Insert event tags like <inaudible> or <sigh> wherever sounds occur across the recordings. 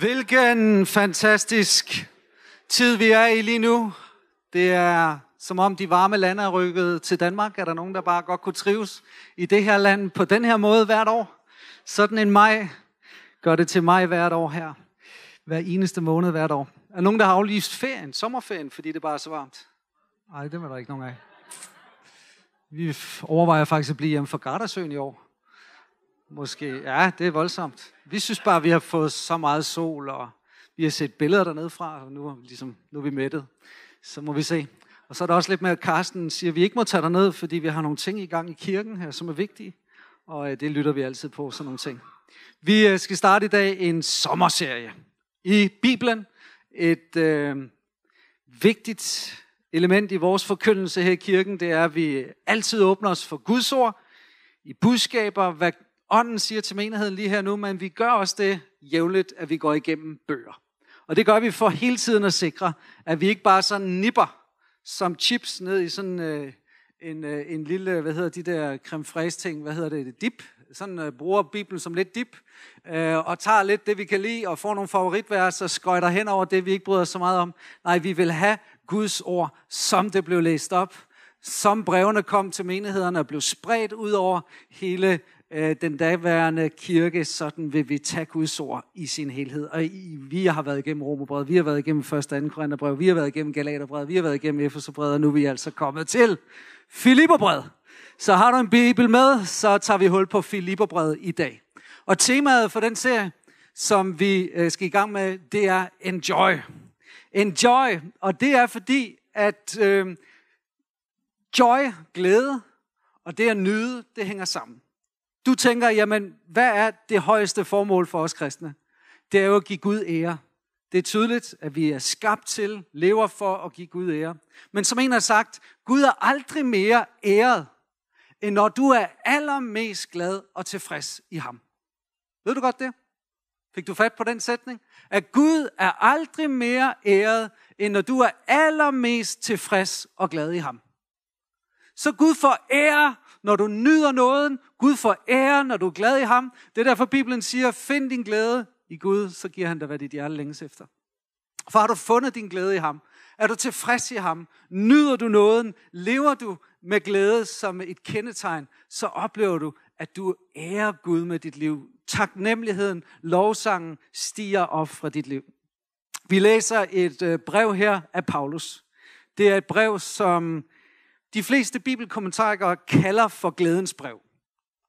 Hvilken fantastisk tid vi er i lige nu. Det er som om de varme lande er rykket til Danmark. Er der nogen, der bare godt kunne trives i det her land på den her måde hvert år? Sådan en maj gør det til mig hvert år her. Hver eneste måned hvert år. Er nogen, der har aflyst ferien, sommerferien, fordi det bare er så varmt? Nej, det var der ikke nogen af. Vi overvejer faktisk at blive hjemme for Gardasøen i år. Måske. Ja, det er voldsomt. Vi synes bare, at vi har fået så meget sol, og vi har set billeder dernede fra, og nu er, ligesom, nu er vi mættet. Så må vi se. Og så er der også lidt med, at Carsten siger, at vi ikke må tage derned, fordi vi har nogle ting i gang i kirken her, som er vigtige. Og øh, det lytter vi altid på, sådan nogle ting. Vi øh, skal starte i dag en sommerserie i Bibelen. Et øh, vigtigt element i vores forkyndelse her i kirken, det er, at vi altid åbner os for Guds ord, i budskaber, hvad ånden siger til menigheden lige her nu, men vi gør også det jævnligt, at vi går igennem bøger. Og det gør vi for hele tiden at sikre, at vi ikke bare sådan nipper som chips ned i sådan øh, en, øh, en lille, hvad hedder de der creme fraise ting, hvad hedder det, dip, sådan øh, bruger Bibelen som lidt dip, øh, og tager lidt det, vi kan lide, og får nogle favoritvers, og skøjter hen over det, vi ikke bryder os så meget om. Nej, vi vil have Guds ord, som det blev læst op, som brevene kom til menighederne og blev spredt ud over hele Øh, den daværende kirke, sådan vil vi tage Guds ord i sin helhed. Og I, vi har været igennem Romerbrevet, vi har været igennem 1. og 2. Korintherbrev, vi har været igennem Galaterbrevet, vi har været igennem Efeserbrevet, og nu er vi altså kommet til Filipperbrevet. Så har du en bibel med, så tager vi hul på Filipperbrevet i dag. Og temaet for den serie, som vi øh, skal i gang med, det er Enjoy. Enjoy, og det er fordi, at øh, joy, glæde, og det at nyde, det hænger sammen. Du tænker, jamen, hvad er det højeste formål for os kristne? Det er jo at give Gud ære. Det er tydeligt, at vi er skabt til, lever for at give Gud ære. Men som en har sagt, Gud er aldrig mere æret, end når du er allermest glad og tilfreds i ham. Ved du godt det? Fik du fat på den sætning? At Gud er aldrig mere æret, end når du er allermest tilfreds og glad i ham. Så Gud får ære, når du nyder nåden. Gud får ære, når du er glad i ham. Det er derfor Bibelen siger, find din glæde i Gud, så giver han dig, hvad dit hjerte længes efter. For har du fundet din glæde i ham? Er du tilfreds i ham? Nyder du nåden? Lever du med glæde som et kendetegn? Så oplever du, at du ærer Gud med dit liv. Taknemmeligheden, lovsangen stiger op fra dit liv. Vi læser et øh, brev her af Paulus. Det er et brev, som de fleste bibelkommentarer kalder for glædens brev.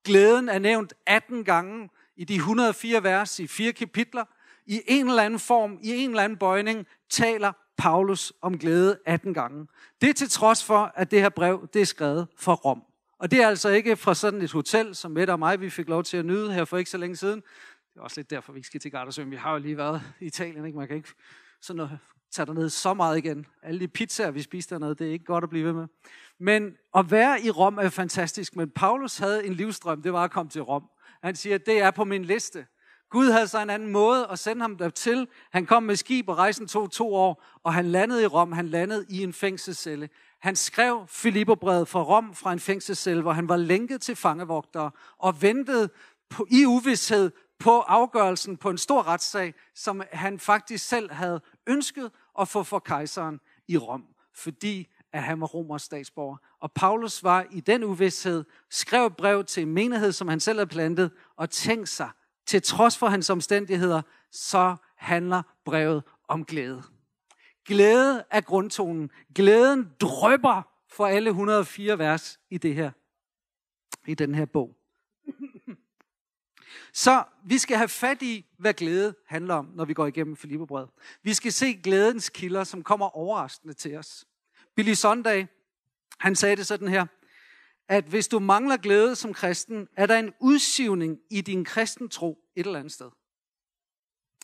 Glæden er nævnt 18 gange i de 104 vers i fire kapitler. I en eller anden form, i en eller anden bøjning, taler Paulus om glæde 18 gange. Det er til trods for, at det her brev det er skrevet fra Rom. Og det er altså ikke fra sådan et hotel, som Mette og mig vi fik lov til at nyde her for ikke så længe siden. Det er også lidt derfor, vi ikke skal til Gardasøen. Vi har jo lige været i Italien, ikke? Man kan ikke sådan noget tage derned så meget igen. Alle de pizzaer, vi spiste dernede, det er ikke godt at blive ved med. Men at være i Rom er fantastisk, men Paulus havde en livstrøm, det var at komme til Rom. Han siger, det er på min liste. Gud havde så en anden måde at sende ham dertil. Han kom med skib, og rejsen tog to år, og han landede i Rom. Han landede i en fængselscelle. Han skrev Filipperbrevet fra Rom, fra en fængselscelle, hvor han var lænket til fangevogtere, og ventede på, i uvidshed på afgørelsen på en stor retssag, som han faktisk selv havde ønsket og få for kejseren i Rom, fordi at han var romers statsborger. Og Paulus var i den uvidshed, skrev et brev til en menighed, som han selv havde plantet, og tænkte sig, til trods for hans omstændigheder, så handler brevet om glæde. Glæde er grundtonen. Glæden drøber for alle 104 vers i det her, i den her bog. Så vi skal have fat i, hvad glæde handler om, når vi går igennem Filipperbrevet. Vi skal se glædens kilder, som kommer overraskende til os. Billy Sunday, han sagde det sådan her, at hvis du mangler glæde som kristen, er der en udsivning i din kristen tro et eller andet sted.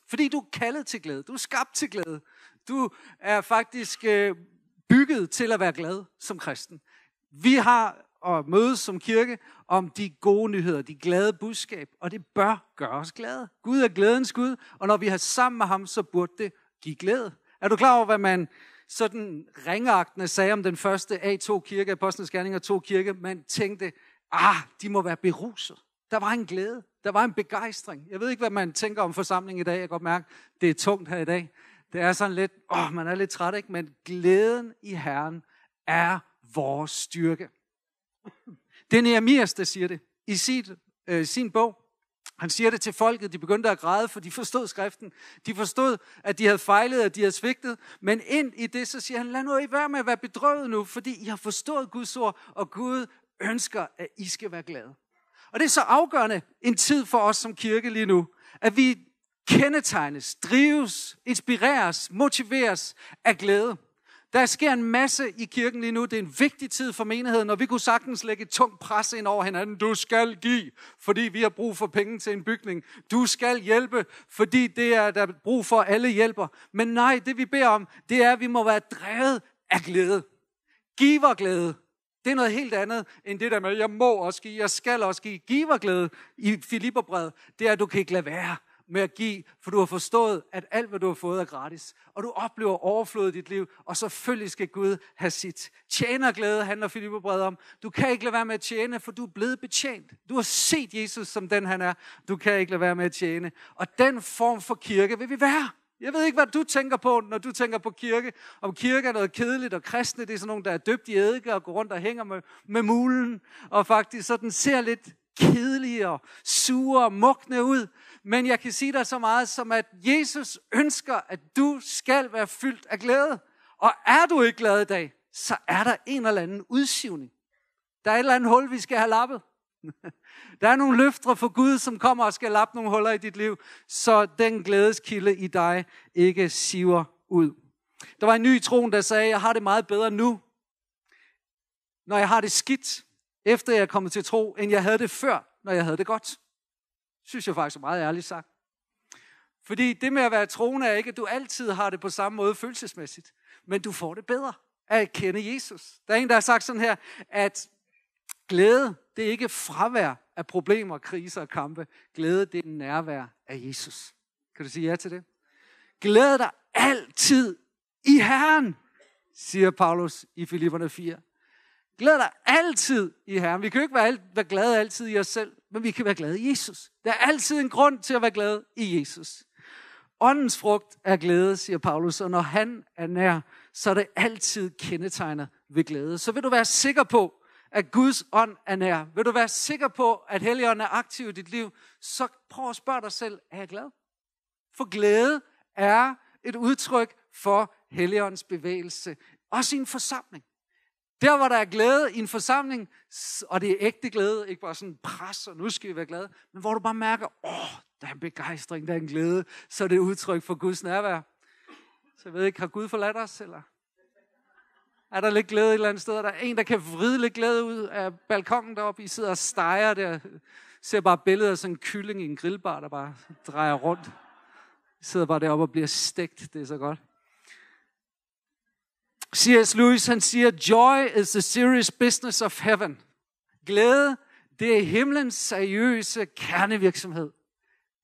Fordi du er kaldet til glæde, du er skabt til glæde, du er faktisk øh, bygget til at være glad som kristen. Vi har at mødes som kirke om de gode nyheder, de glade budskab, og det bør gøre os glade. Gud er glædens Gud, og når vi har sammen med ham, så burde det give glæde. Er du klar over, hvad man sådan ringagtende sagde om den første A2 kirke, Apostlenes Gerninger 2 kirke? Man tænkte, ah, de må være beruset. Der var en glæde. Der var en begejstring. Jeg ved ikke, hvad man tænker om forsamlingen i dag. Jeg kan godt mærke, det er tungt her i dag. Det er sådan lidt, åh, man er lidt træt, ikke? Men glæden i Herren er vores styrke. Det er Nehemias, der siger det i sit, øh, sin bog. Han siger det til folket, de begyndte at græde, for de forstod skriften. De forstod, at de havde fejlet, at de havde svigtet. Men ind i det, så siger han, lad nu ikke være med at være bedrøvet nu, fordi I har forstået Guds ord, og Gud ønsker, at I skal være glade. Og det er så afgørende en tid for os som kirke lige nu, at vi kendetegnes, drives, inspireres, motiveres af glæde. Der sker en masse i kirken lige nu. Det er en vigtig tid for menigheden, og vi kunne sagtens lægge et tungt pres ind over hinanden. Du skal give, fordi vi har brug for penge til en bygning. Du skal hjælpe, fordi det er der er brug for, alle hjælper. Men nej, det vi beder om, det er, at vi må være drevet af glæde. Giverglæde. Det er noget helt andet end det der med, jeg må også give, jeg skal også give. Giverglæde i Filipperbrevet, det er, at du kan ikke lade være med at give, for du har forstået, at alt, hvad du har fået, er gratis. Og du oplever overflod i dit liv, og selvfølgelig skal Gud have sit. Tjenerglæde handler Filipperbrevet om. Du kan ikke lade være med at tjene, for du er blevet betjent. Du har set Jesus som den, han er. Du kan ikke lade være med at tjene. Og den form for kirke vil vi være. Jeg ved ikke, hvad du tænker på, når du tænker på kirke. Om kirke er noget kedeligt og kristne, det er sådan nogen, der er døbt i eddike og går rundt og hænger med, med mulen. Og faktisk så den ser lidt kedelig og sure og mugne ud. Men jeg kan sige dig så meget som, at Jesus ønsker, at du skal være fyldt af glæde. Og er du ikke glad i dag, så er der en eller anden udsivning. Der er et eller andet hul, vi skal have lappet. <laughs> Der er nogle løfter for Gud, som kommer og skal lappe nogle huller i dit liv, så den glædeskilde i dig ikke siver ud. Der var en ny troen, der sagde, jeg har det meget bedre nu, når jeg har det skidt, efter jeg er kommet til tro, end jeg havde det før, når jeg havde det godt. Synes jeg faktisk er meget ærligt sagt. Fordi det med at være troende er ikke, at du altid har det på samme måde følelsesmæssigt, men du får det bedre af at kende Jesus. Der er en, der har sagt sådan her, at glæde, det er ikke fravær af problemer, kriser og kampe. Glæde, det er nærvær af Jesus. Kan du sige ja til det? Glæd dig altid i Herren, siger Paulus i Filipperne 4. Glæd dig altid i Herren. Vi kan jo ikke være, alt, være glade altid i os selv, men vi kan være glade i Jesus. Der er altid en grund til at være glad i Jesus. Åndens frugt er glæde, siger Paulus, og når han er nær, så er det altid kendetegnet ved glæde. Så vil du være sikker på, at Guds ånd er nær. Vil du være sikker på, at Helligånden er aktiv i dit liv, så prøv at spørge dig selv, er jeg glad? For glæde er et udtryk for Helligåndens bevægelse. Også i en forsamling. Der, hvor der er glæde i en forsamling, og det er ægte glæde, ikke bare sådan pres, og nu skal vi være glade, men hvor du bare mærker, åh, der er en begejstring, der er en glæde, så er det udtryk for Guds nærvær. Så jeg ved ikke, har Gud forladt os, eller? Er der lidt glæde et eller andet sted? Er der en, der kan vride lidt glæde ud af balkongen deroppe? I sidder og steger der. ser bare billeder af sådan en kylling i en grillbar, der bare drejer rundt. I sidder bare deroppe og bliver stegt. Det er så godt. C.S. Lewis, han siger, Joy is the serious business of heaven. Glæde, det er himlens seriøse kernevirksomhed.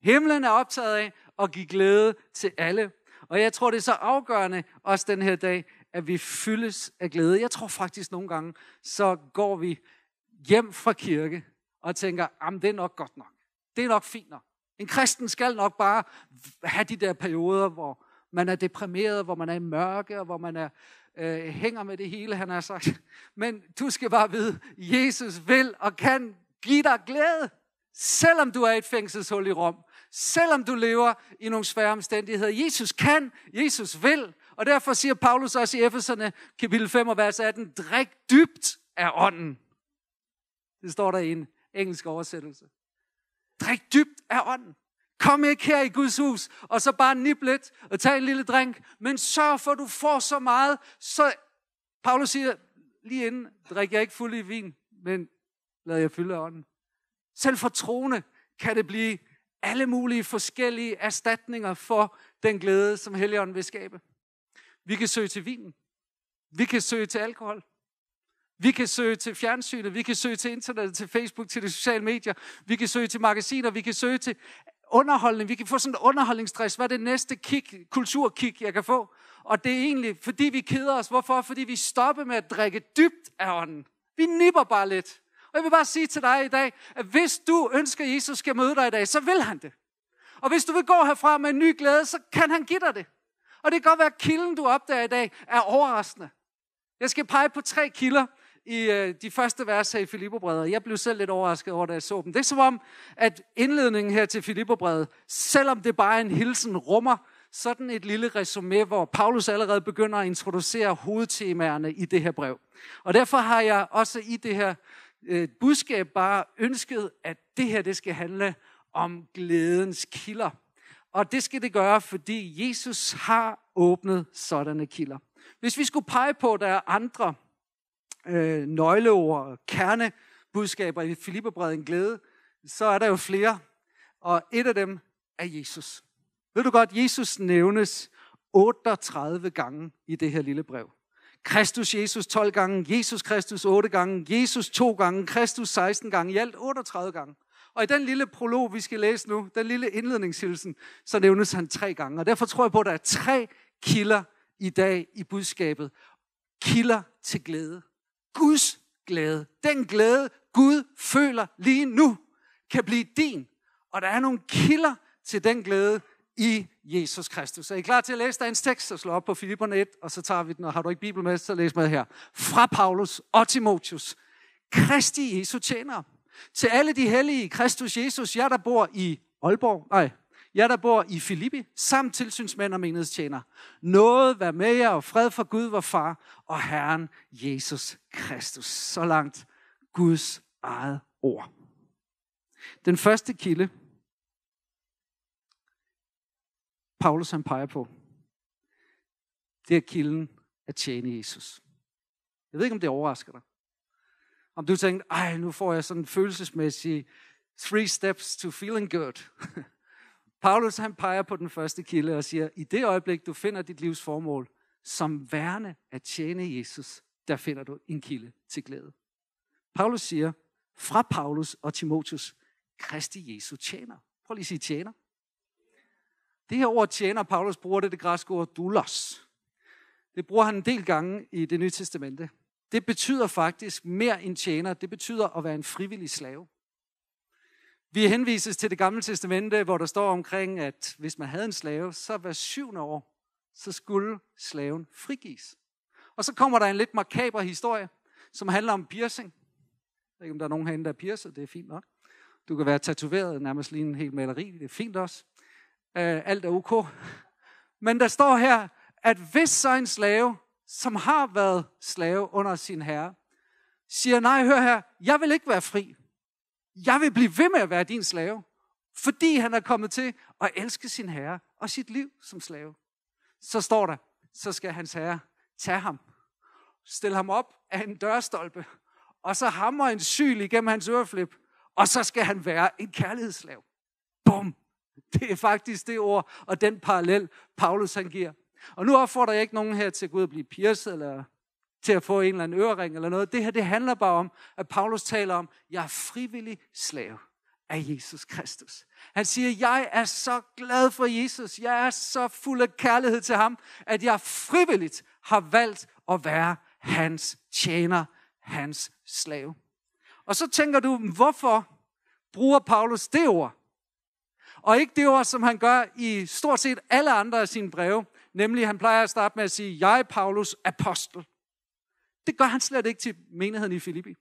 Himlen er optaget af at give glæde til alle. Og jeg tror, det er så afgørende også den her dag, at vi fyldes af glæde. Jeg tror faktisk nogle gange, så går vi hjem fra kirke og tænker, jamen det er nok godt nok. Det er nok fint nok. En kristen skal nok bare have de der perioder, hvor man er deprimeret, hvor man er i mørke, og hvor man er, øh, hænger med det hele, han har sagt. Men du skal bare vide, Jesus vil og kan give dig glæde, selvom du er i et fængselshul i Rom. Selvom du lever i nogle svære omstændigheder. Jesus kan, Jesus vil, og derfor siger Paulus også i Efeserne, kapitel 5 og vers 18, drik dybt af ånden. Det står der i en engelsk oversættelse. Drik dybt af ånden. Kom ikke her i Guds hus, og så bare nip lidt og tag en lille drink, men sørg for, at du får så meget, så Paulus siger, lige inden, drik jeg ikke fuld i vin, men lad jeg fylde ånden. Selv for troende kan det blive alle mulige forskellige erstatninger for den glæde, som Helligånden vil skabe. Vi kan søge til vinen. Vi kan søge til alkohol. Vi kan søge til fjernsynet, vi kan søge til internettet, til Facebook, til de sociale medier, vi kan søge til magasiner, vi kan søge til underholdning, vi kan få sådan en underholdningsstress. Hvad er det næste kick, kulturkick, jeg kan få? Og det er egentlig, fordi vi keder os. Hvorfor? Fordi vi stopper med at drikke dybt af ånden. Vi nipper bare lidt. Og jeg vil bare sige til dig i dag, at hvis du ønsker, at Jesus skal møde dig i dag, så vil han det. Og hvis du vil gå herfra med en ny glæde, så kan han give dig det. Og det kan godt være, at kilden, du opdager i dag, er overraskende. Jeg skal pege på tre kilder i øh, de første vers her i Filipperbrevet. Jeg blev selv lidt overrasket over, da jeg så dem. Det er som om, at indledningen her til Filipperbrevet, selvom det bare er en hilsen, rummer sådan et lille resume, hvor Paulus allerede begynder at introducere hovedtemaerne i det her brev. Og derfor har jeg også i det her øh, budskab bare ønsket, at det her det skal handle om glædens kilder. Og det skal det gøre, fordi Jesus har åbnet sådanne kilder. Hvis vi skulle pege på, at der er andre øh, nøgleord og kernebudskaber i Filipperbrevet en glæde, så er der jo flere. Og et af dem er Jesus. Ved du godt, Jesus nævnes 38 gange i det her lille brev. Kristus Jesus 12 gange, Jesus Kristus 8 gange, Jesus 2 gange, Kristus 16 gange, i alt 38 gange. Og i den lille prolog, vi skal læse nu, den lille indledningshilsen, så nævnes han tre gange. Og derfor tror jeg på, at der er tre kilder i dag i budskabet. Kilder til glæde. Guds glæde. Den glæde, Gud føler lige nu, kan blive din. Og der er nogle kilder til den glæde i Jesus Kristus. Er I klar til at læse dagens tekst? Så slå op på Filipperne 1, og så tager vi den. Og har du ikke Bibel med, så læs med her. Fra Paulus og Timotius. Kristi Jesu tjenere. Til alle de hellige i Kristus Jesus, jer der bor i Aalborg, nej, jeg, der bor i Filippi, samt tilsynsmænd og menighedstjener. Noget vær med jer, og fred for Gud, vor far, og Herren Jesus Kristus. Så langt Guds eget ord. Den første kilde, Paulus han peger på, det er kilden at tjene Jesus. Jeg ved ikke, om det overrasker dig. Om du tænker, ej, nu får jeg sådan en følelsesmæssig three steps to feeling good. <laughs> Paulus han peger på den første kilde og siger, i det øjeblik, du finder dit livs formål som værne at tjene Jesus, der finder du en kilde til glæde. Paulus siger, fra Paulus og Timotius, Kristi Jesu tjener. Prøv lige at sige tjener. Det her ord tjener, Paulus bruger det, det græske ord doulos. Det bruger han en del gange i det nye testamente. Det betyder faktisk mere end tjener. Det betyder at være en frivillig slave. Vi henvises til det gamle testamente, hvor der står omkring, at hvis man havde en slave, så hver syvende år, så skulle slaven frigives. Og så kommer der en lidt makaber historie, som handler om piercing. Jeg ved ikke, om der er nogen herinde, der er pierced. Det er fint nok. Du kan være tatoveret, nærmest lige en hel maleri. Det er fint også. Uh, alt er ok. Men der står her, at hvis så en slave, som har været slave under sin herre, siger, nej, hør her, jeg vil ikke være fri. Jeg vil blive ved med at være din slave, fordi han er kommet til at elske sin herre og sit liv som slave. Så står der, så skal hans herre tage ham, stille ham op af en dørstolpe, og så hammer en syl igennem hans øreflip, og så skal han være en kærlighedsslav. Bum! Det er faktisk det ord og den parallel, Paulus han giver. Og nu opfordrer jeg ikke nogen her til at gå ud og blive pierced, eller til at få en eller anden ørering eller noget. Det her, det handler bare om, at Paulus taler om, jeg er frivillig slave af Jesus Kristus. Han siger, jeg er så glad for Jesus, jeg er så fuld af kærlighed til ham, at jeg frivilligt har valgt at være hans tjener, hans slave. Og så tænker du, hvorfor bruger Paulus det ord? Og ikke det ord, som han gør i stort set alle andre af sine breve. Nemlig, han plejer at starte med at sige, jeg Paulus, apostel. Det gør han slet ikke til menigheden i Filippi.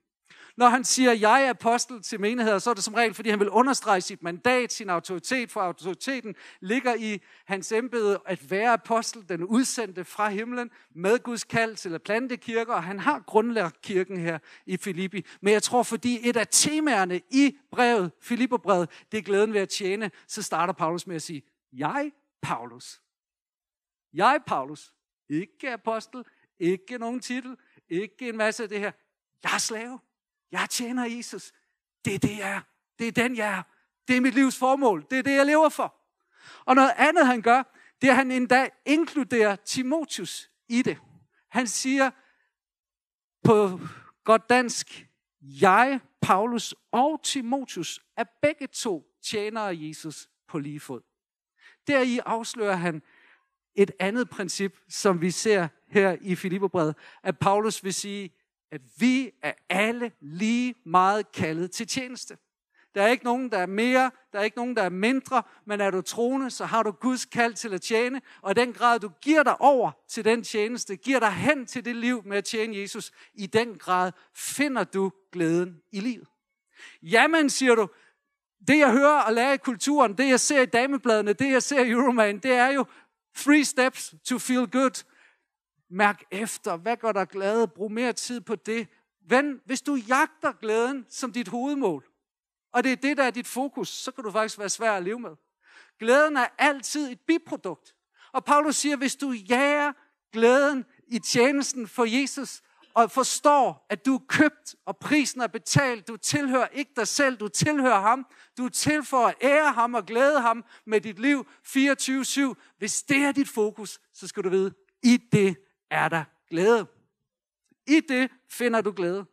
Når han siger, jeg er apostel til menigheder, så er det som regel, fordi han vil understrege sit mandat, sin autoritet, for autoriteten ligger i hans embede at være apostel, den udsendte fra himlen, med Guds kald til at plante kirker, og han har grundlagt kirken her i Filippi. Men jeg tror, fordi et af temaerne i brevet, Filipperbrevet, det er glæden ved at tjene, så starter Paulus med at sige, jeg, Paulus, jeg, Paulus, ikke apostel, ikke nogen titel, ikke en masse af det her. Jeg er slave. Jeg tjener Jesus. Det er det, jeg er. Det er den, jeg er. Det er mit livs formål. Det er det, jeg lever for. Og noget andet, han gør, det er, at han endda inkluderer Timotius i det. Han siger på godt dansk, jeg, Paulus og Timotius er begge to tjenere af Jesus på lige fod. Deri afslører han et andet princip, som vi ser her i Filipperbrevet, at Paulus vil sige, at vi er alle lige meget kaldet til tjeneste. Der er ikke nogen, der er mere, der er ikke nogen, der er mindre, men er du troende, så har du Guds kald til at tjene, og i den grad, du giver dig over til den tjeneste, giver dig hen til det liv med at tjene Jesus, i den grad finder du glæden i livet. Jamen, siger du, det jeg hører og lærer i kulturen, det jeg ser i damebladene, det jeg ser i Euroman, det er jo three steps to feel good. Mærk efter, hvad gør dig glad? Brug mere tid på det. Ven, hvis du jagter glæden som dit hovedmål, og det er det, der er dit fokus, så kan du faktisk være svær at leve med. Glæden er altid et biprodukt. Og Paulus siger, hvis du jager glæden i tjenesten for Jesus, og forstår, at du er købt, og prisen er betalt. Du tilhører ikke dig selv, du tilhører ham. Du er til for at ære ham og glæde ham med dit liv 24-7. Hvis det er dit fokus, så skal du vide, i det er der glæde. I det finder du glæde.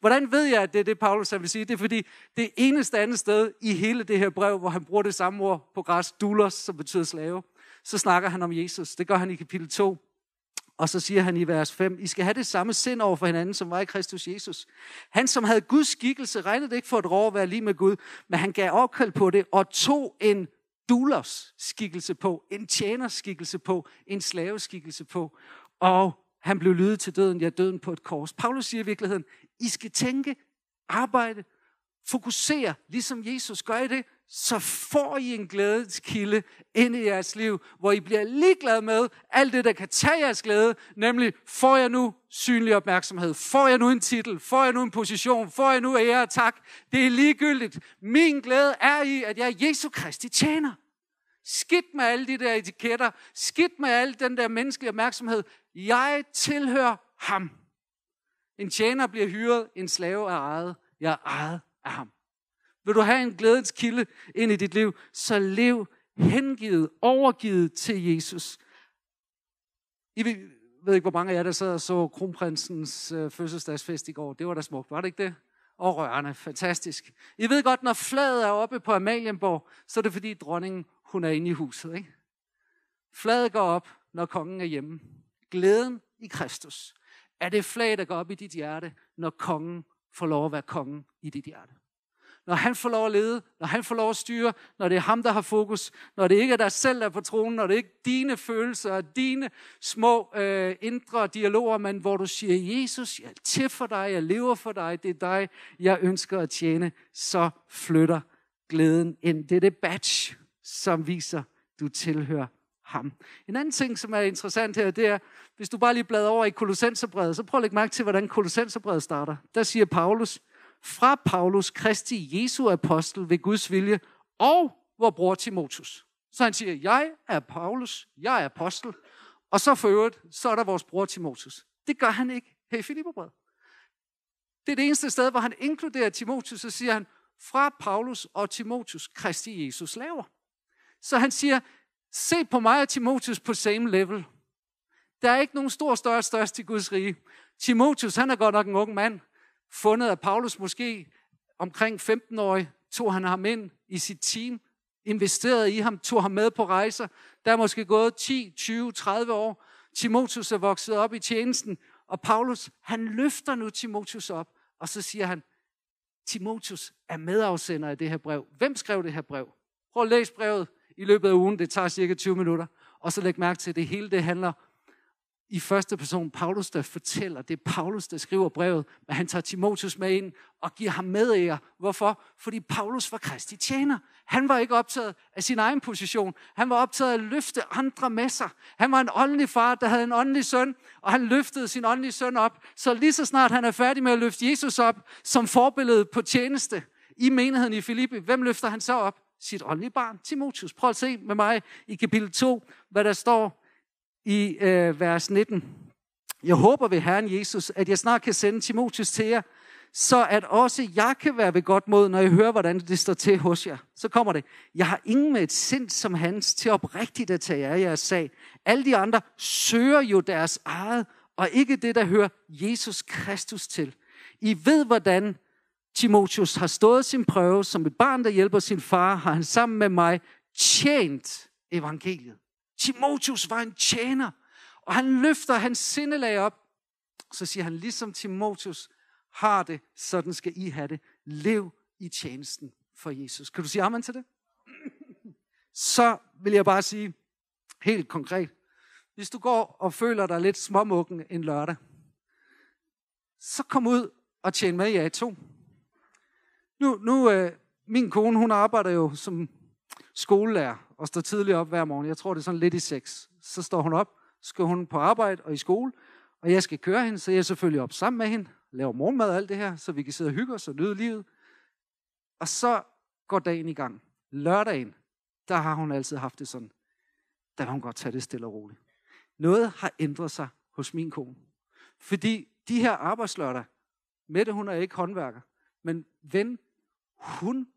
Hvordan ved jeg, at det er det, Paulus vil sige? Det er fordi, det eneste andet sted i hele det her brev, hvor han bruger det samme ord på græs, dulos, som betyder slave, så snakker han om Jesus. Det gør han i kapitel 2. Og så siger han i vers 5, I skal have det samme sind over for hinanden, som var i Kristus Jesus. Han, som havde Guds skikkelse, regnede det ikke for et rå at være lige med Gud, men han gav opkald på det og tog en dulers skikkelse på, en tjenerskikkelse på, en slaveskikkelse på. Og han blev lydet til døden, ja døden på et kors. Paulus siger i virkeligheden, I skal tænke, arbejde, fokusere, ligesom Jesus gør I det, så får I en glædeskilde ind i jeres liv, hvor I bliver ligeglad med alt det, der kan tage jeres glæde, nemlig får jeg nu synlig opmærksomhed, får jeg nu en titel, får jeg nu en position, får jeg nu ære og tak. Det er ligegyldigt. Min glæde er i, at jeg er Jesu Kristi tjener. Skidt med alle de der etiketter, skidt med al den der menneskelige opmærksomhed. Jeg tilhører ham. En tjener bliver hyret, en slave er ejet. Jeg er ejet af ham. Vil du have en glædens kilde ind i dit liv, så lev hengivet, overgivet til Jesus. I ved ikke, hvor mange af jer, der sad og så kronprinsens øh, fødselsdagsfest i går. Det var da smukt, var det ikke det? Og rørende, fantastisk. I ved godt, når flaget er oppe på Amalienborg, så er det fordi dronningen, hun er inde i huset. Ikke? Flaget går op, når kongen er hjemme. Glæden i Kristus er det flag, der går op i dit hjerte, når kongen får lov at være kongen i dit hjerte når han får lov at lede, når han får lov at styre, når det er ham, der har fokus, når det ikke er dig selv, der er på tronen, når det ikke er dine følelser, dine små øh, indre dialoger, men hvor du siger, Jesus, jeg er til for dig, jeg lever for dig, det er dig, jeg ønsker at tjene, så flytter glæden ind. Det er det badge, som viser, du tilhører ham. En anden ting, som er interessant her, det er, hvis du bare lige bladrer over i Kolossenserbrevet, så prøv at lægge mærke til, hvordan Kolossenserbrevet starter. Der siger Paulus, fra Paulus, Kristi Jesu apostel ved Guds vilje, og vor bror Timotus. Så han siger, jeg er Paulus, jeg er apostel, og så for øvrigt, så er der vores bror Timotus. Det gør han ikke her i Filipperbrevet. Det er det eneste sted, hvor han inkluderer Timotus, så siger han, fra Paulus og Timotus, Kristi Jesus laver. Så han siger, se på mig og Timotus på same level. Der er ikke nogen stor, større, størst i Guds rige. Timotus, han er godt nok en ung mand fundet af Paulus måske omkring 15-årig, tog han ham ind i sit team, investerede i ham, tog ham med på rejser. Der er måske gået 10, 20, 30 år. Timotheus er vokset op i tjenesten, og Paulus, han løfter nu Timotheus op, og så siger han, Timotheus er medafsender af det her brev. Hvem skrev det her brev? Prøv at læse brevet i løbet af ugen, det tager cirka 20 minutter. Og så læg mærke til, at det hele det handler i første person Paulus, der fortæller. Det er Paulus, der skriver brevet, men han tager Timotheus med ind og giver ham med ære. Hvorfor? Fordi Paulus var Kristi tjener. Han var ikke optaget af sin egen position. Han var optaget af at løfte andre med sig. Han var en åndelig far, der havde en åndelig søn, og han løftede sin åndelige søn op. Så lige så snart han er færdig med at løfte Jesus op som forbillede på tjeneste i menigheden i Filippi, hvem løfter han så op? Sit åndelige barn, Timotheus. Prøv at se med mig i kapitel 2, hvad der står i øh, vers 19. Jeg håber ved Herren Jesus, at jeg snart kan sende Timotheus til jer, så at også jeg kan være ved godt mod, når jeg hører, hvordan det står til hos jer. Så kommer det. Jeg har ingen med et sind som hans til oprigtigt at tage jer jeres sag. Alle de andre søger jo deres eget, og ikke det, der hører Jesus Kristus til. I ved, hvordan Timotheus har stået sin prøve som et barn, der hjælper sin far, har han sammen med mig tjent evangeliet. Timotheus var en tjener, og han løfter hans sindelag op, Så siger han, ligesom Timotius har det, sådan skal I have det. Lev i tjenesten for Jesus. Kan du sige amen til det? <laughs> Så vil jeg bare sige helt konkret. Hvis du går og føler dig lidt småmukken en lørdag, så kom ud og tjen med i A2. Nu, nu øh, min kone, hun arbejder jo som skolelærer og står tidligt op hver morgen. Jeg tror, det er sådan lidt i seks. Så står hun op, skal hun på arbejde og i skole, og jeg skal køre hende, så jeg er selvfølgelig op sammen med hende, laver morgenmad og alt det her, så vi kan sidde og hygge os og nyde livet. Og så går dagen i gang. Lørdagen, der har hun altid haft det sådan. Der vil hun godt tage det stille og roligt. Noget har ændret sig hos min kone. Fordi de her arbejdslørdag, Mette hun er ikke håndværker, men ven, hun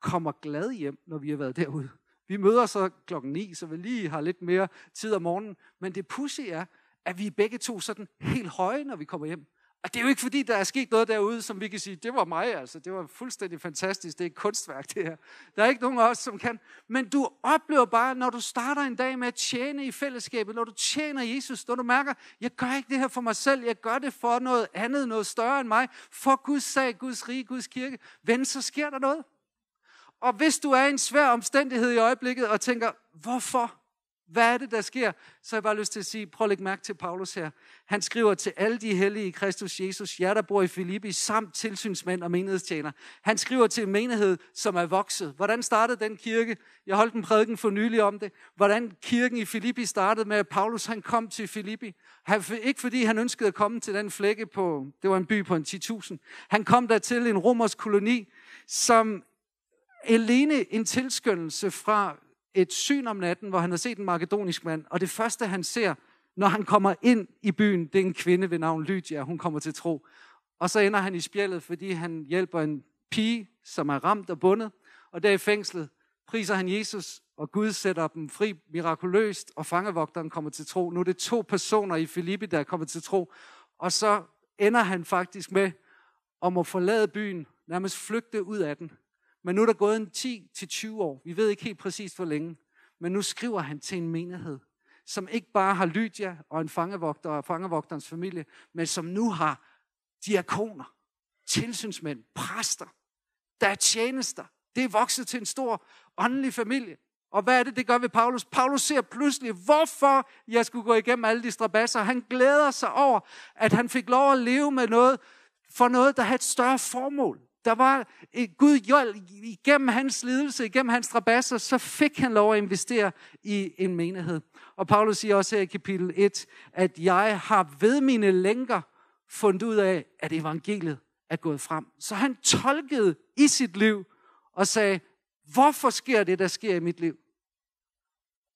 kommer glad hjem, når vi har været derude. Vi møder så klokken 9, så vi lige har lidt mere tid om morgenen. Men det pussy er, at vi begge to sådan helt høje, når vi kommer hjem. Og det er jo ikke fordi, der er sket noget derude, som vi kan sige, det var mig altså. Det var fuldstændig fantastisk. Det er et kunstværk, det her. Der er ikke nogen af os, som kan. Men du oplever bare, når du starter en dag med at tjene i fællesskabet, når du tjener Jesus, når du mærker, jeg gør ikke det her for mig selv, jeg gør det for noget andet, noget større end mig, for Guds sag, Guds rige, Guds kirke. Ven, så sker der noget. Og hvis du er i en svær omstændighed i øjeblikket og tænker, hvorfor? Hvad er det, der sker? Så har jeg bare lyst til at sige, prøv at lægge mærke til Paulus her. Han skriver til alle de hellige i Kristus Jesus, jer der bor i Filippi, samt tilsynsmænd og menighedstjener. Han skriver til en menighed, som er vokset. Hvordan startede den kirke? Jeg holdt en prædiken for nylig om det. Hvordan kirken i Filippi startede med, at Paulus han kom til Filippi. Han, ikke fordi han ønskede at komme til den flække på, det var en by på en 10.000. Han kom der til en romersk koloni, som alene en tilskyndelse fra et syn om natten, hvor han har set en makedonisk mand, og det første han ser, når han kommer ind i byen, det er en kvinde ved navn Lydia, hun kommer til tro. Og så ender han i spjældet, fordi han hjælper en pige, som er ramt og bundet, og der i fængslet priser han Jesus, og Gud sætter dem fri mirakuløst, og fangevogteren kommer til tro. Nu er det to personer i Filippi, der er kommet til tro, og så ender han faktisk med om at forlade byen, nærmest flygte ud af den. Men nu er der gået en 10-20 år. Vi ved ikke helt præcis, hvor længe. Men nu skriver han til en menighed, som ikke bare har Lydia og en fangevogter og fangevogterens familie, men som nu har diakoner, tilsynsmænd, præster. Der er tjenester. Det er vokset til en stor åndelig familie. Og hvad er det, det gør ved Paulus? Paulus ser pludselig, hvorfor jeg skulle gå igennem alle de strabasser. Han glæder sig over, at han fik lov at leve med noget, for noget, der havde et større formål. Der var et Gud hjælp igennem hans lidelse, igennem hans strabasser, så fik han lov at investere i en menighed. Og Paulus siger også her i kapitel 1, at jeg har ved mine lænker fundet ud af, at evangeliet er gået frem. Så han tolkede i sit liv og sagde, hvorfor sker det, der sker i mit liv?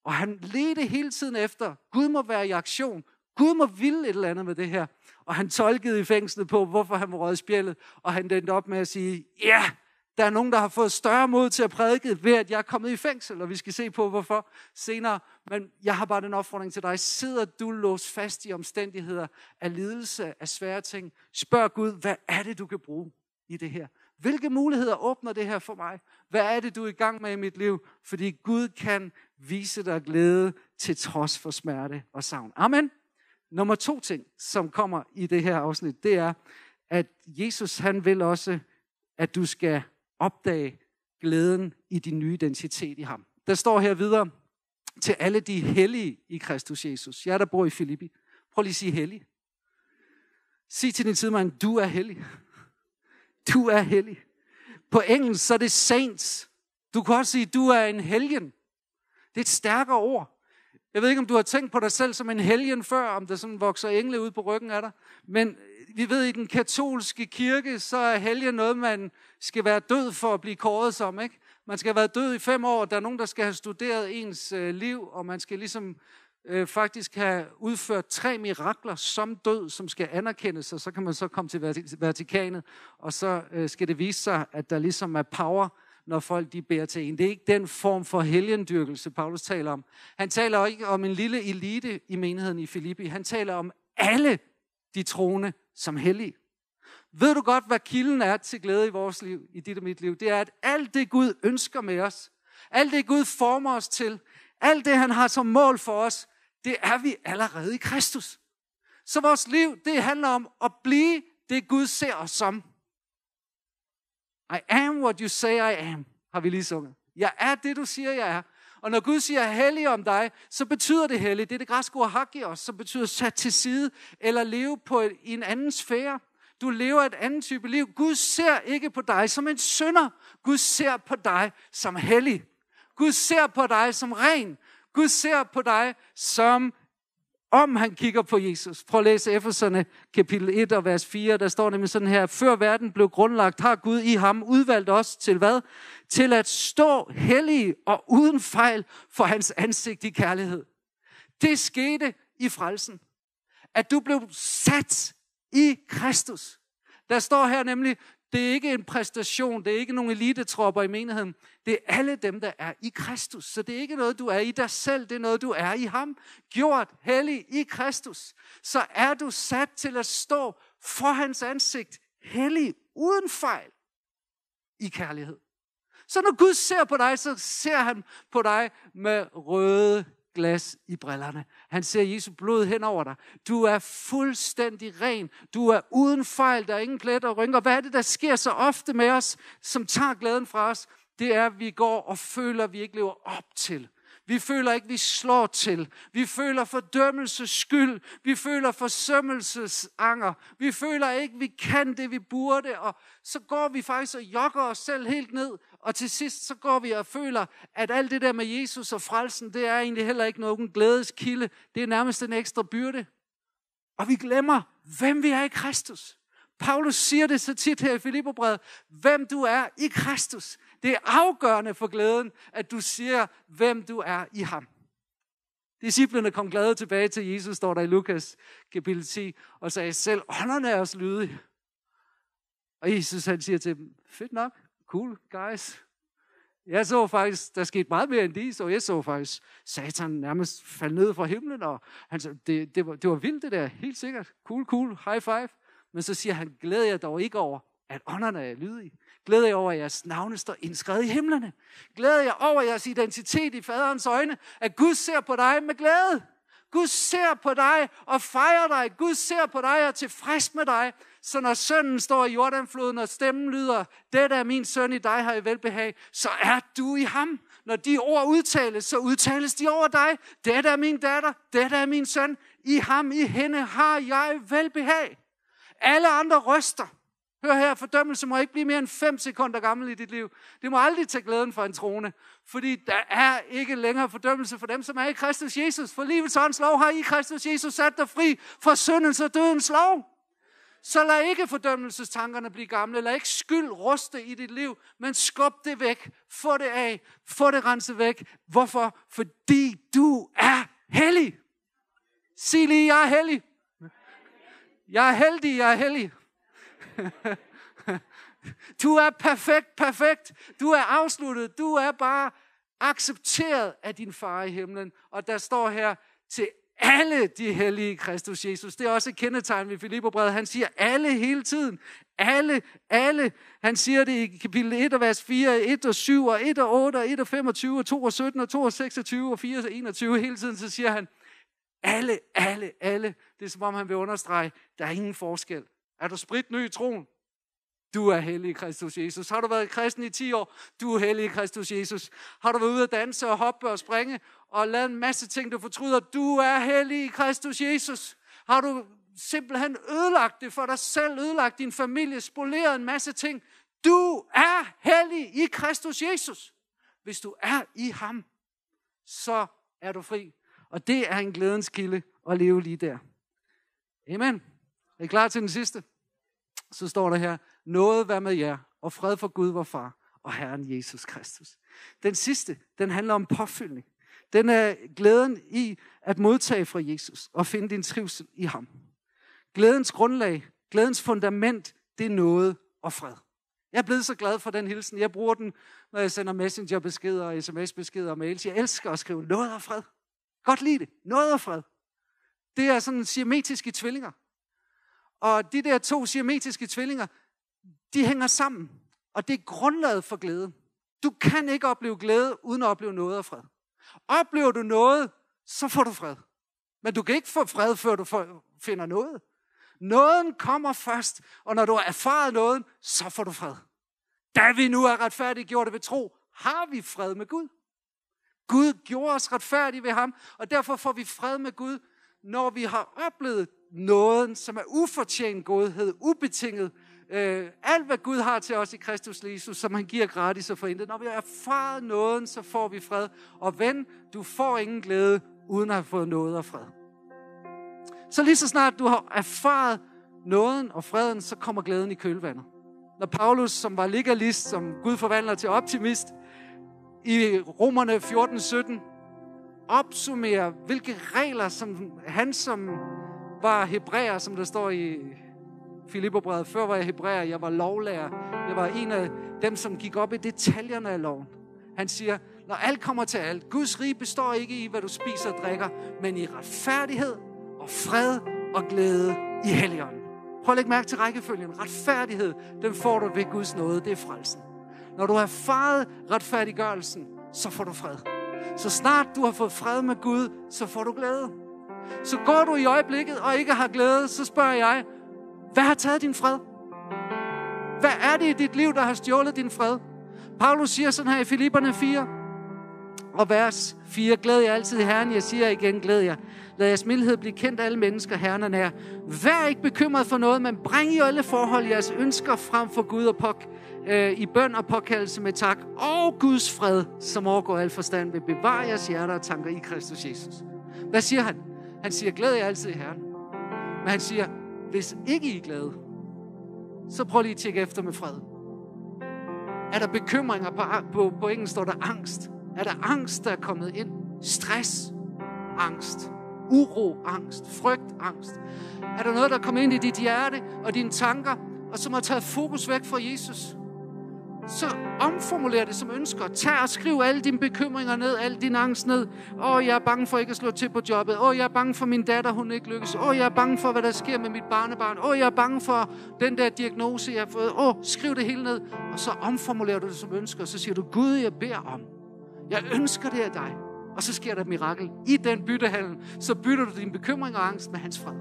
Og han ledte hele tiden efter, Gud må være i aktion. Gud må ville et eller andet med det her. Og han tolkede i fængslet på, hvorfor han var røget spjældet. Og han endte op med at sige, ja, der er nogen, der har fået større mod til at prædike, ved at jeg er kommet i fængsel, og vi skal se på, hvorfor senere. Men jeg har bare den opfordring til dig. Sidder du låst fast i omstændigheder af lidelse, af svære ting? Spørg Gud, hvad er det, du kan bruge i det her? Hvilke muligheder åbner det her for mig? Hvad er det, du er i gang med i mit liv? Fordi Gud kan vise dig glæde til trods for smerte og savn. Amen. Nummer to ting, som kommer i det her afsnit, det er, at Jesus han vil også, at du skal opdage glæden i din nye identitet i ham. Der står her videre, til alle de hellige i Kristus Jesus. Jeg der bor i Filippi. Prøv lige at sige hellig. Sig til din sidemand, du er hellig. Du er hellig. På engelsk så er det saints. Du kan også sige, du er en helgen. Det er et stærkere ord. Jeg ved ikke, om du har tænkt på dig selv som en helgen før, om der sådan vokser engle ud på ryggen af dig. Men vi ved, i den katolske kirke, så er helgen noget, man skal være død for at blive kåret som. Ikke? Man skal have været død i fem år. Der er nogen, der skal have studeret ens øh, liv, og man skal ligesom øh, faktisk have udført tre mirakler som død, som skal anerkendes, og så kan man så komme til Vatikanet, og så øh, skal det vise sig, at der ligesom er power når folk de bærer til en. Det er ikke den form for helgendyrkelse, Paulus taler om. Han taler ikke om en lille elite i menigheden i Filippi. Han taler om alle de troende som hellige. Ved du godt, hvad kilden er til glæde i vores liv, i dit og mit liv? Det er, at alt det Gud ønsker med os, alt det Gud former os til, alt det han har som mål for os, det er vi allerede i Kristus. Så vores liv, det handler om at blive det, Gud ser os som. I am what you say I am, har vi lige sunget. Jeg er det, du siger, jeg er. Og når Gud siger hellig om dig, så betyder det hellig. Det er det græske ord hagios, som betyder sat til side, eller leve på et, i en anden sfære. Du lever et andet type liv. Gud ser ikke på dig som en synder. Gud ser på dig som hellig. Gud ser på dig som ren. Gud ser på dig som om han kigger på Jesus. Prøv at læse Efeserne kapitel 1 og vers 4, der står nemlig sådan her, før verden blev grundlagt, har Gud i ham udvalgt os til hvad? Til at stå hellige og uden fejl for hans ansigt i kærlighed. Det skete i frelsen. At du blev sat i Kristus. Der står her nemlig, det er ikke en præstation, det er ikke nogen elitetropper i menigheden. Det er alle dem, der er i Kristus. Så det er ikke noget, du er i dig selv, det er noget, du er i ham. Gjort hellig i Kristus. Så er du sat til at stå for hans ansigt, hellig, uden fejl, i kærlighed. Så når Gud ser på dig, så ser han på dig med røde glas i brillerne. Han ser Jesu blod hen over dig. Du er fuldstændig ren. Du er uden fejl. Der er ingen pletter og rynker. Hvad er det, der sker så ofte med os, som tager glæden fra os? Det er, at vi går og føler, at vi ikke lever op til. Vi føler ikke, vi slår til. Vi føler fordømmelses skyld. Vi føler forsømmelsesanger. Vi føler ikke, vi kan det, vi burde. Og så går vi faktisk og jokker os selv helt ned. Og til sidst så går vi og føler, at alt det der med Jesus og frelsen, det er egentlig heller ikke nogen glædeskilde. Det er nærmest en ekstra byrde. Og vi glemmer, hvem vi er i Kristus. Paulus siger det så tit her i Filipperbrevet. Hvem du er i Kristus. Det er afgørende for glæden, at du siger, hvem du er i ham. Disciplerne kom glade tilbage til Jesus, står der i Lukas kapitel 10, og sagde, selv ånderne er os lydige. Og Jesus han siger til dem, fedt nok, cool guys. Jeg så faktisk, der skete meget mere end de, så jeg så faktisk Satan nærmest falde ned fra himlen, og han sagde, det, det, var, det var vildt det der, helt sikkert. Cool, cool, high five. Men så siger han, glæder jeg dog ikke over, at ånderne er lydige. Glæder jeg over, at jeres navne står indskrevet i himlene. Glæder jeg over jeres identitet i faderens øjne, at Gud ser på dig med glæde. Gud ser på dig og fejrer dig. Gud ser på dig og er tilfreds med dig. Så når sønnen står i Jordanfloden, og stemmen lyder, det er min søn, i dig har jeg velbehag, så er du i ham. Når de ord udtales, så udtales de over dig. Det er min datter, det er min søn. I ham, i hende har jeg velbehag. Alle andre røster. Hør her, fordømmelse må ikke blive mere end 5 sekunder gammel i dit liv. Det må aldrig tage glæden for en trone. Fordi der er ikke længere fordømmelse for dem, som er i Kristus Jesus. For livets ånds lov har i Kristus Jesus sat dig fri fra syndens og dødens lov. Så lad ikke fordømmelsestankerne blive gamle. Lad ikke skyld ruste i dit liv, men skub det væk. Få det af. Få det renset væk. Hvorfor? Fordi du er hellig. Sig lige, jeg er hellig. Jeg er heldig, jeg er hellig. <laughs> Du er perfekt, perfekt. Du er afsluttet. Du er bare accepteret af din far i himlen. Og der står her, til alle de hellige Kristus Jesus. Det er også et kendetegn ved Filipperbrevet. Han siger alle hele tiden. Alle, alle. Han siger det i kapitel 1 og vers 4, 1 og 7 og 1 og 8 og 1 og 25 og 2 og 17 og 2 og 26 og 4 og 21. Hele tiden så siger han, alle, alle, alle. Det er som om han vil understrege, der er ingen forskel. Er du sprit ny i troen? Du er hellig i Kristus Jesus. Har du været kristen i 10 år? Du er hellig i Kristus Jesus. Har du været ude at danse og hoppe og springe og lavet en masse ting, du fortryder? Du er hellig i Kristus Jesus. Har du simpelthen ødelagt det for dig selv, ødelagt din familie, spoleret en masse ting? Du er hellig i Kristus Jesus. Hvis du er i ham, så er du fri. Og det er en glædens kilde at leve lige der. Amen. Er I klar til den sidste? Så står der her, noget vær med jer, og fred for Gud, vor far, og Herren Jesus Kristus. Den sidste, den handler om påfyldning. Den er glæden i at modtage fra Jesus og finde din trivsel i ham. Glædens grundlag, glædens fundament, det er noget og fred. Jeg er blevet så glad for den hilsen. Jeg bruger den, når jeg sender messengerbeskeder, sms-beskeder og mails. Jeg elsker at skrive noget og fred. Godt lide det. Noget og fred. Det er sådan siametiske tvillinger. Og de der to siametiske tvillinger, de hænger sammen. Og det er grundlaget for glæde. Du kan ikke opleve glæde, uden at opleve noget af fred. Oplever du noget, så får du fred. Men du kan ikke få fred, før du finder noget. Nåden kommer først, og når du har erfaret nåden, så får du fred. Da vi nu er retfærdiggjorte ved tro, har vi fred med Gud. Gud gjorde os retfærdige ved ham, og derfor får vi fred med Gud, når vi har oplevet nåden, som er ufortjent godhed, ubetinget. Øh, alt, hvad Gud har til os i Kristus Jesus, som han giver gratis og forintet. Når vi har erfaret nåden, så får vi fred. Og ven, du får ingen glæde, uden at have fået noget og fred. Så lige så snart du har erfaret nåden og freden, så kommer glæden i kølvandet. Når Paulus, som var legalist, som Gud forvandler til optimist, i Romerne 14-17 opsummerer, hvilke regler, som han som var hebræer, som der står i Filipperbrevet. Før var jeg hebræer, jeg var lovlærer. Jeg var en af dem, som gik op i detaljerne af loven. Han siger, når alt kommer til alt, Guds rige består ikke i, hvad du spiser og drikker, men i retfærdighed og fred og glæde i Helligånden. Prøv at lægge mærke til rækkefølgen. Retfærdighed, den får du ved Guds nåde. Det er frelsen. Når du har erfaret retfærdiggørelsen, så får du fred. Så snart du har fået fred med Gud, så får du glæde. Så går du i øjeblikket og ikke har glæde, så spørger jeg, hvad har taget din fred? Hvad er det i dit liv, der har stjålet din fred? Paulus siger sådan her i Filipperne 4, og vers 4. Glæd jer altid i Herren. Jeg siger igen, glæd jer. Lad jeres mildhed blive kendt alle mennesker, Herren er nær. Vær ikke bekymret for noget, men bring i alle forhold jeres ønsker frem for Gud og pok, øh, i bøn og påkaldelse med tak. Og Guds fred, som overgår al forstand, vil bevare jeres hjerter og tanker i Kristus Jesus. Hvad siger han? Han siger, glæd jer altid i Herren. Men han siger, hvis ikke I er glade, så prøv lige at tjekke efter med fred. Er der bekymringer på, på, på engelsk står der angst. Er der angst, der er kommet ind? Stress, angst, uro, angst, frygt, angst. Er der noget, der er kommet ind i dit hjerte og dine tanker, og som har taget fokus væk fra Jesus? Så omformuler det som ønsker. Tag og skriv alle dine bekymringer ned, alle din angst ned. Åh, jeg er bange for ikke at slå til på jobbet. Åh, jeg er bange for min datter, hun ikke lykkes. Åh, jeg er bange for, hvad der sker med mit barnebarn. Åh, jeg er bange for den der diagnose, jeg har fået. Åh, skriv det hele ned. Og så omformulerer du det som ønsker. Så siger du, Gud, jeg beder om. Jeg ønsker det af dig. Og så sker der et mirakel. I den byttehandel, så bytter du din bekymring og angst med hans fred.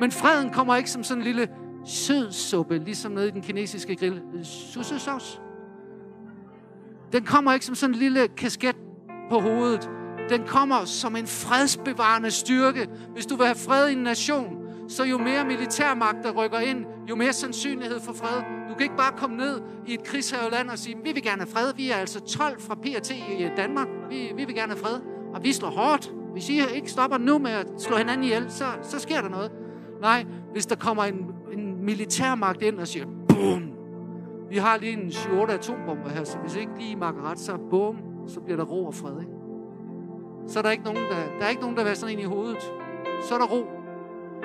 Men freden kommer ikke som sådan en lille sød suppe, ligesom nede i den kinesiske grill. Øh, susesauce. Den kommer ikke som sådan en lille kasket på hovedet. Den kommer som en fredsbevarende styrke. Hvis du vil have fred i en nation, så jo mere militærmagt der rykker ind, jo mere sandsynlighed for fred. Du kan ikke bare komme ned i et krigshaveland og sige, vi vil gerne have fred. Vi er altså 12 fra PRT i øh, Danmark. Vi, vi vil gerne have fred. Og vi slår hårdt. Hvis I ikke stopper nu med at slå hinanden ihjel, så, så sker der noget. Nej, hvis der kommer en militærmagt ind og siger, bum, vi har lige en 7-8 atombomber her, så hvis ikke lige makker ret, så bum, så bliver der ro og fred. Ikke? Så er der ikke nogen, der, der er ikke nogen, der vil sådan ind i hovedet. Så er der ro.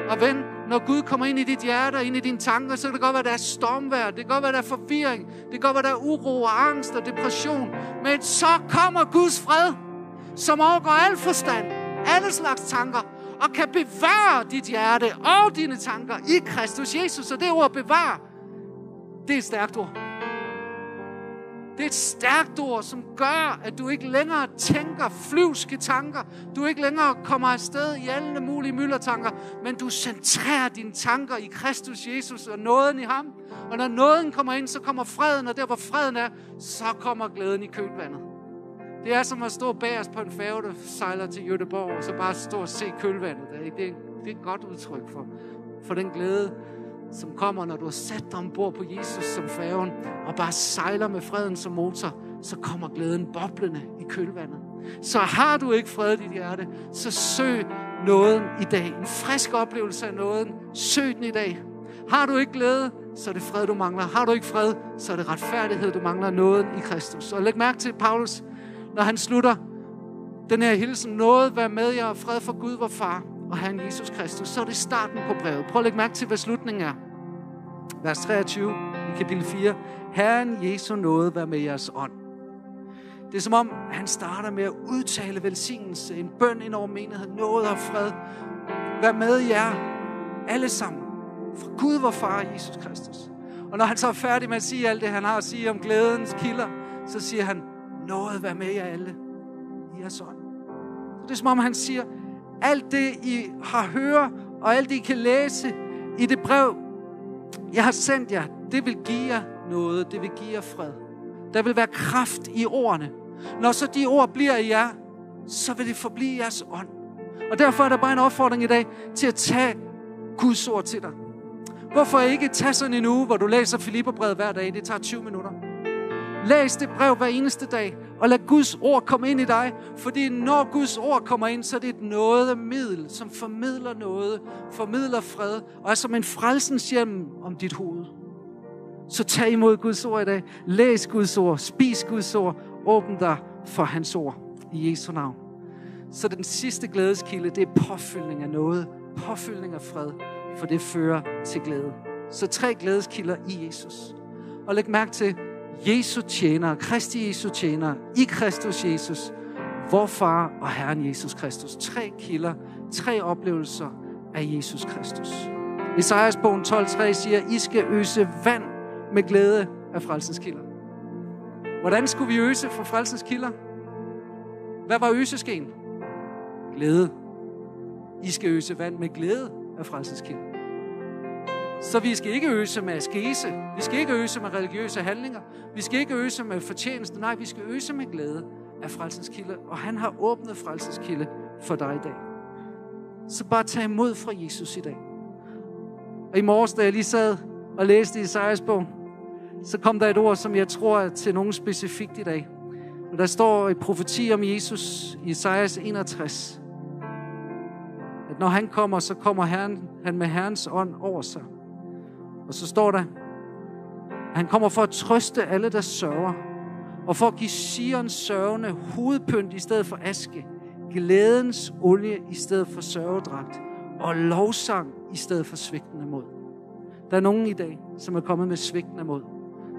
Og ven, når Gud kommer ind i dit hjerte og ind i dine tanker, så kan det godt være, der er stormvær, det kan godt være, der er forvirring, det kan godt være, der er uro og angst og depression. Men så kommer Guds fred, som overgår al forstand, alle slags tanker, og kan bevare dit hjerte og dine tanker i Kristus Jesus. Og det ord bevare, det er et stærkt ord. Det er et stærkt ord, som gør, at du ikke længere tænker flyvske tanker. Du ikke længere kommer afsted i alle mulige myldertanker, men du centrerer dine tanker i Kristus Jesus og nåden i ham. Og når nåden kommer ind, så kommer freden, og der hvor freden er, så kommer glæden i kølvandet. Det er som at stå bagerst på en færge, der sejler til Göteborg, og så bare stå og se kølvandet. Det er, det er et godt udtryk for, for den glæde, som kommer, når du har sat dig ombord på Jesus som færgen, og bare sejler med freden som motor, så kommer glæden boblende i kølvandet. Så har du ikke fred i dit hjerte, så søg nåden i dag. En frisk oplevelse af nåden. Søg den i dag. Har du ikke glæde, så er det fred, du mangler. Har du ikke fred, så er det retfærdighed, du mangler nåden i Kristus. Og læg mærke til Paulus, når han slutter den her hilsen, noget vær med jer, og fred for Gud, vor far, og Herren Jesus Kristus, så er det starten på brevet. Prøv at lægge mærke til, hvad slutningen er. Vers 23 i kapitel 4. Herren Jesu nåde vær med jeres ånd. Det er som om, han starter med at udtale velsignelse, en bøn ind over menigheden, noget og fred. Vær med jer alle sammen. For Gud, vor far, Jesus Kristus. Og når han så er færdig med at sige alt det, han har at sige om glædens kilder, så siger han, noget være med jer alle i jeres ånd. Så det er som om, han siger, alt det, I har hørt, og alt det, I kan læse i det brev, jeg har sendt jer, det vil give jer noget. Det vil give jer fred. Der vil være kraft i ordene. Når så de ord bliver i jer, så vil det forblive jeres ånd. Og derfor er der bare en opfordring i dag til at tage Guds ord til dig. Hvorfor ikke tage sådan en uge, hvor du læser Filipperbrevet hver dag? Det tager 20 minutter. Læs det brev hver eneste dag, og lad Guds ord komme ind i dig. Fordi når Guds ord kommer ind, så er det et noget middel, som formidler noget, formidler fred, og er som en frelsens hjem om dit hoved. Så tag imod Guds ord i dag. Læs Guds ord. Spis Guds ord. Åbn dig for hans ord. I Jesu navn. Så den sidste glædeskilde, det er påfyldning af noget. Påfyldning af fred. For det fører til glæde. Så tre glædeskilder i Jesus. Og læg mærke til, Jesu tjenere, Kristi Jesu tjenere, i Kristus Jesus, vor far og Herren Jesus Kristus. Tre kilder, tre oplevelser af Jesus Kristus. Esajas bogen 12.3 siger, I skal øse vand med glæde af frelsens kilder. Hvordan skulle vi øse for frelsens kilder? Hvad var øseskeen? Glæde. I skal øse vand med glæde af frelsens kilder. Så vi skal ikke øse med askese. Vi skal ikke øse med religiøse handlinger. Vi skal ikke øse med fortjeneste. Nej, vi skal øse med glæde af frelsens kilde. Og han har åbnet frelsens kilde for dig i dag. Så bare tag imod fra Jesus i dag. Og i morges, da jeg lige sad og læste i Isaias bog, så kom der et ord, som jeg tror er til nogen specifikt i dag. Og der står i profeti om Jesus i Isaias 61, at når han kommer, så kommer Herren, han med Herrens ånd over sig. Og så står der, at han kommer for at trøste alle, der sørger, og for at give Sions sørgende hovedpynt i stedet for aske, glædens olie i stedet for sørgedragt, og lovsang i stedet for svigtende mod. Der er nogen i dag, som er kommet med svigtende mod.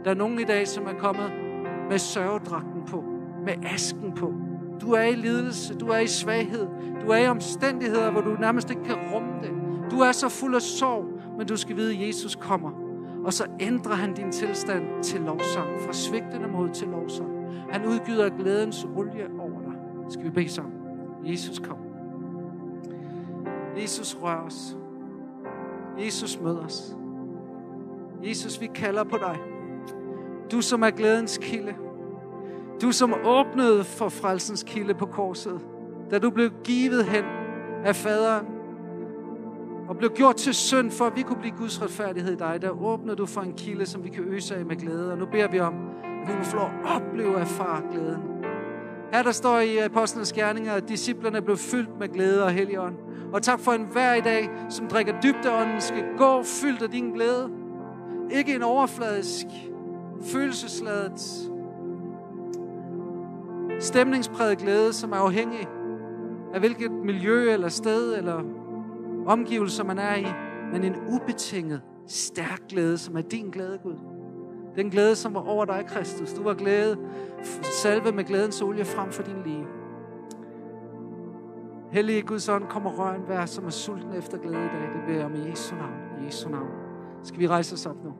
Der er nogen i dag, som er kommet med sørgedragten på, med asken på. Du er i lidelse, du er i svaghed, du er i omstændigheder, hvor du nærmest ikke kan rumme det. Du er så fuld af sorg, men du skal vide, at Jesus kommer. Og så ændrer han din tilstand til lovsang, fra svigtende mod til lovsang. Han udgyder glædens olie over dig. Skal vi bede sammen? Jesus kom. Jesus rør os. Jesus mød os. Jesus, vi kalder på dig. Du som er glædens kilde. Du som åbnede for frelsens kilde på korset. Da du blev givet hen af faderen og blev gjort til synd for, at vi kunne blive Guds retfærdighed i dig. Der åbner du for en kilde, som vi kan øse af med glæde. Og nu beder vi om, at vi må få lov at opleve af far glæden. Her der står i Apostlenes Gerninger, at disciplerne blev fyldt med glæde og helligånd. Og tak for en hver i dag, som drikker dybdeånden, skal gå fyldt af din glæde. Ikke en overfladisk, følelsesladet, stemningspræget glæde, som er afhængig af hvilket miljø eller sted eller omgivelser man er i, men en ubetinget, stærk glæde, som er din glæde, Gud. Den glæde, som var over dig, Kristus. Du var glæde, salve med glædens olie frem for din liv. Hellige Guds ånd, kom og rør en som er sulten efter glæde i dag. Det beder jeg om i Jesu navn. I Jesu navn. Skal vi rejse os op nu?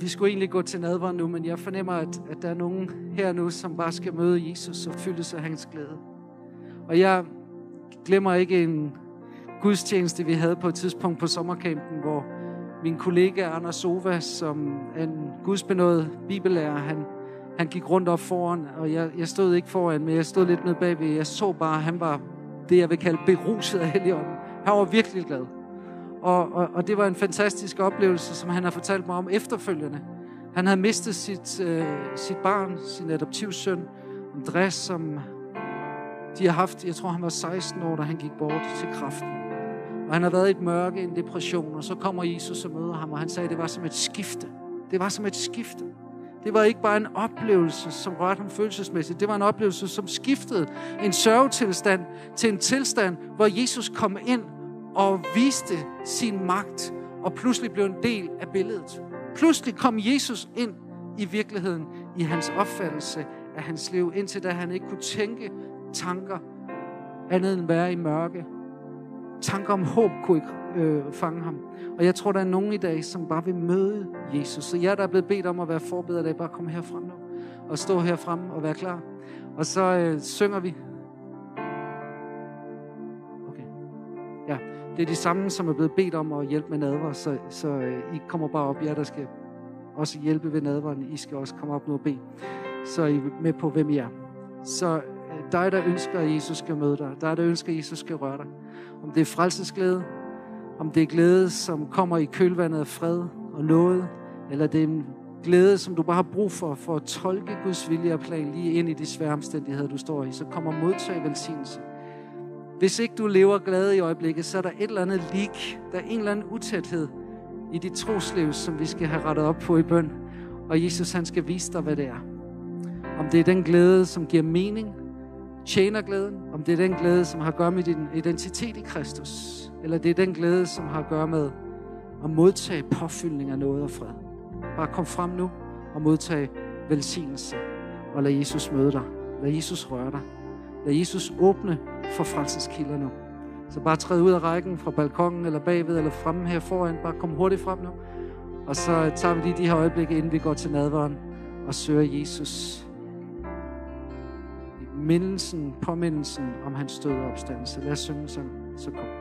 Vi skulle egentlig gå til nadver nu, men jeg fornemmer, at, at der er nogen her nu, som bare skal møde Jesus og fyldes af hans glæde. Og jeg glemmer ikke en gudstjeneste, vi havde på et tidspunkt på sommercampen, hvor min kollega Anders Sova, som er en gudsbenået bibellærer, han, han gik rundt op foran, og jeg, jeg stod ikke foran, men jeg stod lidt nede bagved. Jeg så bare, at han var det, jeg vil kalde beruset af Helligånden. Han var virkelig glad. Og, og, og det var en fantastisk oplevelse, som han har fortalt mig om efterfølgende. Han havde mistet sit, øh, sit barn, sin adoptivsøn, Andreas, som de har haft, jeg tror han var 16 år, da han gik bort til kraften. Og han har været i et mørke, en depression, og så kommer Jesus og møder ham, og han sagde, at det var som et skifte. Det var som et skifte. Det var ikke bare en oplevelse, som rørte ham følelsesmæssigt. Det var en oplevelse, som skiftede en sørgetilstand til en tilstand, hvor Jesus kom ind og viste sin magt, og pludselig blev en del af billedet. Pludselig kom Jesus ind i virkeligheden, i hans opfattelse af hans liv, indtil da han ikke kunne tænke tanker andet end være i mørke. Tanker om håb kunne ikke øh, fange ham. Og jeg tror, der er nogen i dag, som bare vil møde Jesus. Så jeg, der er blevet bedt om at være forbeder i dag, bare kom herfrem nu. Og stå herfrem og være klar. Og så øh, synger vi. Okay. Ja, det er de samme, som er blevet bedt om at hjælpe med nadver, så, så øh, I kommer bare op, jer der skal også hjælpe ved nadveren. I skal også komme op nu og bede. Så er I med på, hvem I er. Så dig, der ønsker, at Jesus skal møde dig. Dig, der ønsker, at Jesus skal røre dig. Om det er frelsesglæde, om det er glæde, som kommer i kølvandet af fred og noget, eller det er en glæde, som du bare har brug for, for at tolke Guds vilje og plan lige ind i de svære omstændigheder, du står i, så kommer modtag velsignelse. Hvis ikke du lever glad i øjeblikket, så er der et eller andet lig, der er en eller anden utæthed i dit trosliv, som vi skal have rettet op på i bøn. Og Jesus, han skal vise dig, hvad det er. Om det er den glæde, som giver mening, tjener glæden, om det er den glæde, som har at gøre med din identitet i Kristus, eller det er den glæde, som har at gøre med at modtage påfyldning af noget og fred. Bare kom frem nu og modtag velsignelse, og lad Jesus møde dig. Lad Jesus røre dig. Lad Jesus åbne for frelseskilder nu. Så bare træd ud af rækken fra balkongen eller bagved eller fremme her foran. Bare kom hurtigt frem nu. Og så tager vi lige de her øjeblikke, inden vi går til nadveren og søger Jesus. Mindelsen, påmindelsen om hans døde opstandelse. Lad os synge sammen. Så kom.